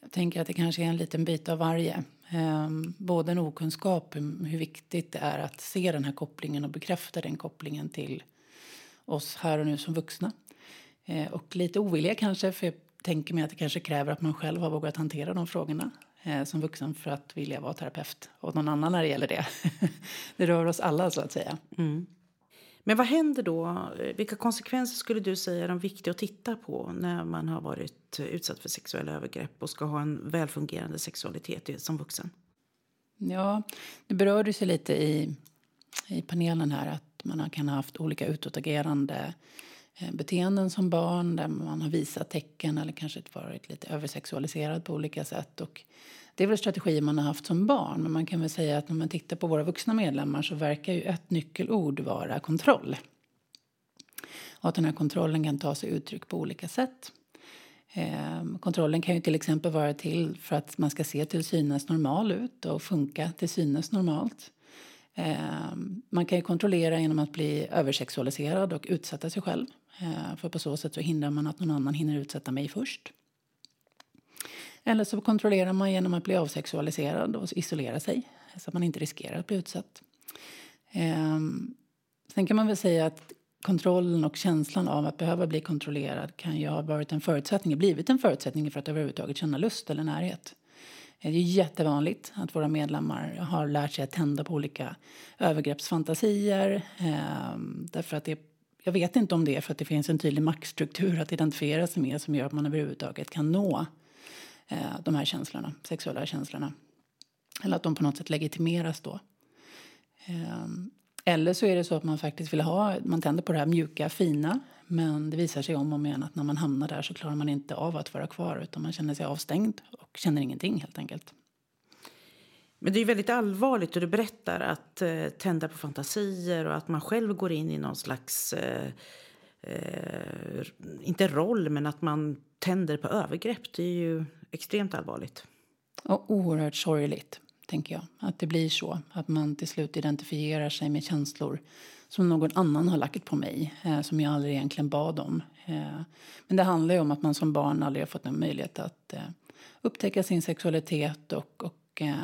Jag tänker att det kanske är en liten bit av varje. Ehm, både en okunskap hur viktigt det är att se den här kopplingen och bekräfta den kopplingen till oss här och nu som vuxna. Ehm, och lite ovilja kanske, för jag tänker mig att det kanske kräver att man själv har vågat hantera de frågorna eh, som vuxen för att vilja vara terapeut åt någon annan när det gäller det. det rör oss alla så att säga. Mm. Men vad händer då? Vilka konsekvenser skulle du säga är de viktiga att titta på när man har varit utsatt för sexuella övergrepp och ska ha en välfungerande sexualitet som vuxen? Ja, det berördes ju lite i, i panelen här att man kan ha haft olika utåtagerande eh, beteenden som barn där man har visat tecken eller kanske varit lite översexualiserad på olika sätt. Och det är väl strategier man har haft som barn men man kan väl säga att när man tittar på våra vuxna medlemmar så verkar ju ett nyckelord vara kontroll. Och att den här kontrollen kan ta sig uttryck på olika sätt. Eh, kontrollen kan ju till exempel vara till för att man ska se till synes normal ut och funka till synes normalt. Eh, man kan ju kontrollera genom att bli översexualiserad och utsätta sig själv. Eh, för på så sätt så hindrar man att någon annan hinner utsätta mig först. Eller så kontrollerar man genom att bli avsexualiserad och isolera sig så att man inte riskerar att bli utsatt. Eh, sen kan man väl säga att kontrollen och känslan av att behöva bli kontrollerad kan ju ha varit en förutsättning, blivit en förutsättning för att överhuvudtaget känna lust eller närhet. Det är jättevanligt att våra medlemmar har lärt sig att tända på olika övergreppsfantasier. Eh, därför att det, jag vet inte om det är för att det finns en tydlig maktstruktur att identifiera sig med som gör att man överhuvudtaget kan nå eh, de här känslorna, sexuella känslorna. Eller att de på något sätt legitimeras då. Eh, eller så är det så att man faktiskt vill ha, man tänder på det här mjuka, fina. Men det visar sig om och igen att när man hamnar där så klarar man inte av att vara kvar utan man känner sig avstängd och känner ingenting helt enkelt. Men det är väldigt allvarligt hur du berättar att eh, tända på fantasier och att man själv går in i någon slags, eh, eh, inte roll, men att man tänder på övergrepp. Det är ju extremt allvarligt. Och oerhört sorgligt tänker jag. Att det blir så. Att man till slut identifierar sig med känslor som någon annan har lagt på mig, eh, som jag aldrig egentligen bad om. Eh, men det handlar ju om att man som barn aldrig har fått en möjlighet att eh, upptäcka sin sexualitet och, och eh,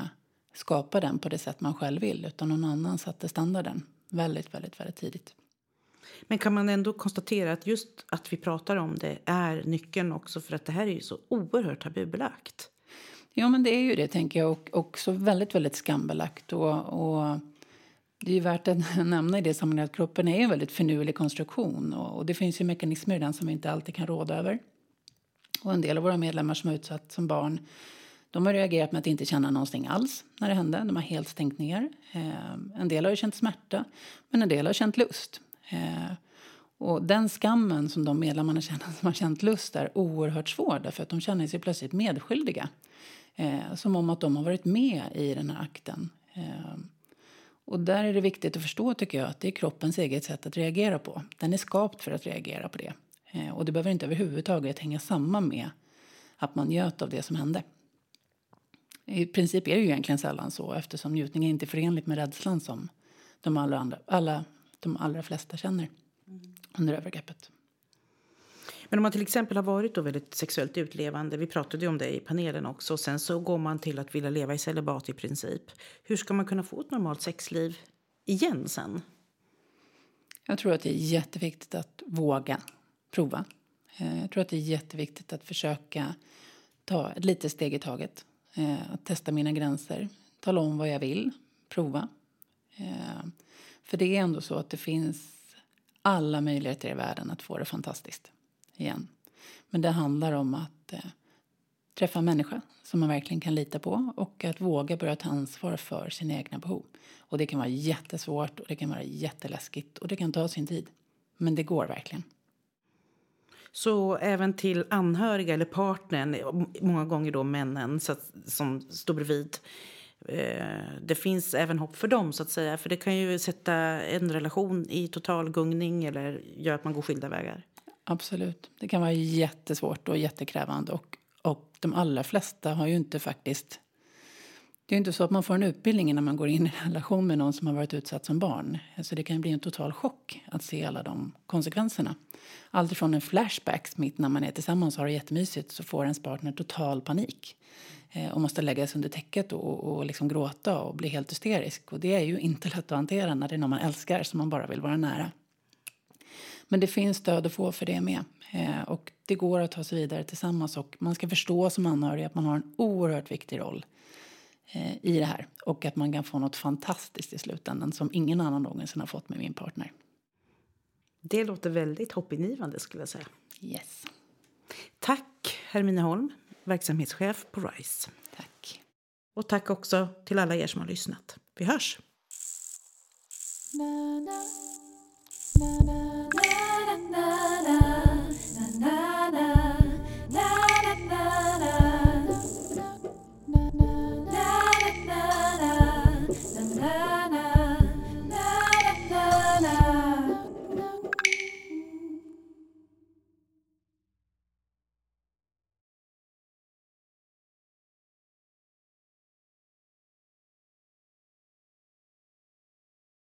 skapa den på det sätt man själv vill. Utan någon annan satte standarden väldigt, väldigt, väldigt tidigt. Men kan man ändå konstatera att just att vi pratar om det är nyckeln också för att det här är ju så oerhört tabubelagt? Ja, men det är ju det, tänker jag. Och också väldigt, väldigt skambelagt. Och, och det är ju värt att nämna i det sammanhanget att kroppen är en väldigt finurlig konstruktion. Och, och, det finns ju mekanismer i den som vi inte alltid kan råda över. Och en del av våra medlemmar som är utsatts som barn de har reagerat med att inte känna någonting alls när det hände. De har helt stängt ner. Eh, en del har ju känt smärta, men en del har känt lust. Eh, och den skammen som de medlemmarna känner som har känt lust är oerhört svår därför att de känner sig plötsligt medskyldiga. Eh, som om att de har varit med i den här akten. Eh, och där är det viktigt att förstå tycker jag att det är kroppens eget sätt att reagera på. Den är skapt för att reagera på det. Eh, och det behöver inte överhuvudtaget hänga samman med att man njöt av det som hände. I princip är det ju egentligen sällan så eftersom njutning är inte förenligt med rädslan som de alla, andra, alla, de allra flesta känner under övergreppet. Men om man till exempel har varit då väldigt sexuellt utlevande, vi pratade om det i panelen också, och sen så går man till att vilja leva i celibat i princip. Hur ska man kunna få ett normalt sexliv igen sen? Jag tror att det är jätteviktigt att våga prova. Eh, jag tror att det är jätteviktigt att försöka ta ett litet steg i taget. Eh, att testa mina gränser, tala om vad jag vill, prova. För det är ändå så att det finns alla möjligheter i världen att få det fantastiskt igen. Men det handlar om att eh, träffa en människa som man verkligen kan lita på och att våga börja ta ansvar för sina egna behov. Och det kan vara jättesvårt och det kan vara jätteläskigt och det kan ta sin tid. Men det går verkligen. Så även till anhöriga eller partnern, många gånger då männen så att, som står bredvid. Eh, det finns även hopp för dem, så att säga. För det kan ju sätta en relation i total gungning eller göra att man går skilda vägar. Absolut. Det kan vara jättesvårt och jättekrävande. Och, och de allra flesta har ju inte faktiskt... Det är inte så att man får en utbildning när man går in i en relation med någon som har varit utsatt som barn. Alltså det kan bli en total chock att se alla de konsekvenserna. Allt från en flashback mitt när man är tillsammans och har det jättemysigt så får ens partner total panik eh, och måste lägga sig under täcket och, och liksom gråta och bli helt hysterisk. Och det är ju inte lätt att hantera när det är någon man älskar som man bara vill vara nära. Men det finns stöd att få för det med. Eh, och det går att ta sig vidare tillsammans och man ska förstå som anhörig att man har en oerhört viktig roll i det här och att man kan få något fantastiskt i slutändan som ingen annan någonsin har fått med min partner. Det låter väldigt hoppingivande skulle jag säga. Yes. Tack Hermine Holm, verksamhetschef på RISE. Tack. Och tack också till alla er som har lyssnat. Vi hörs! na na na na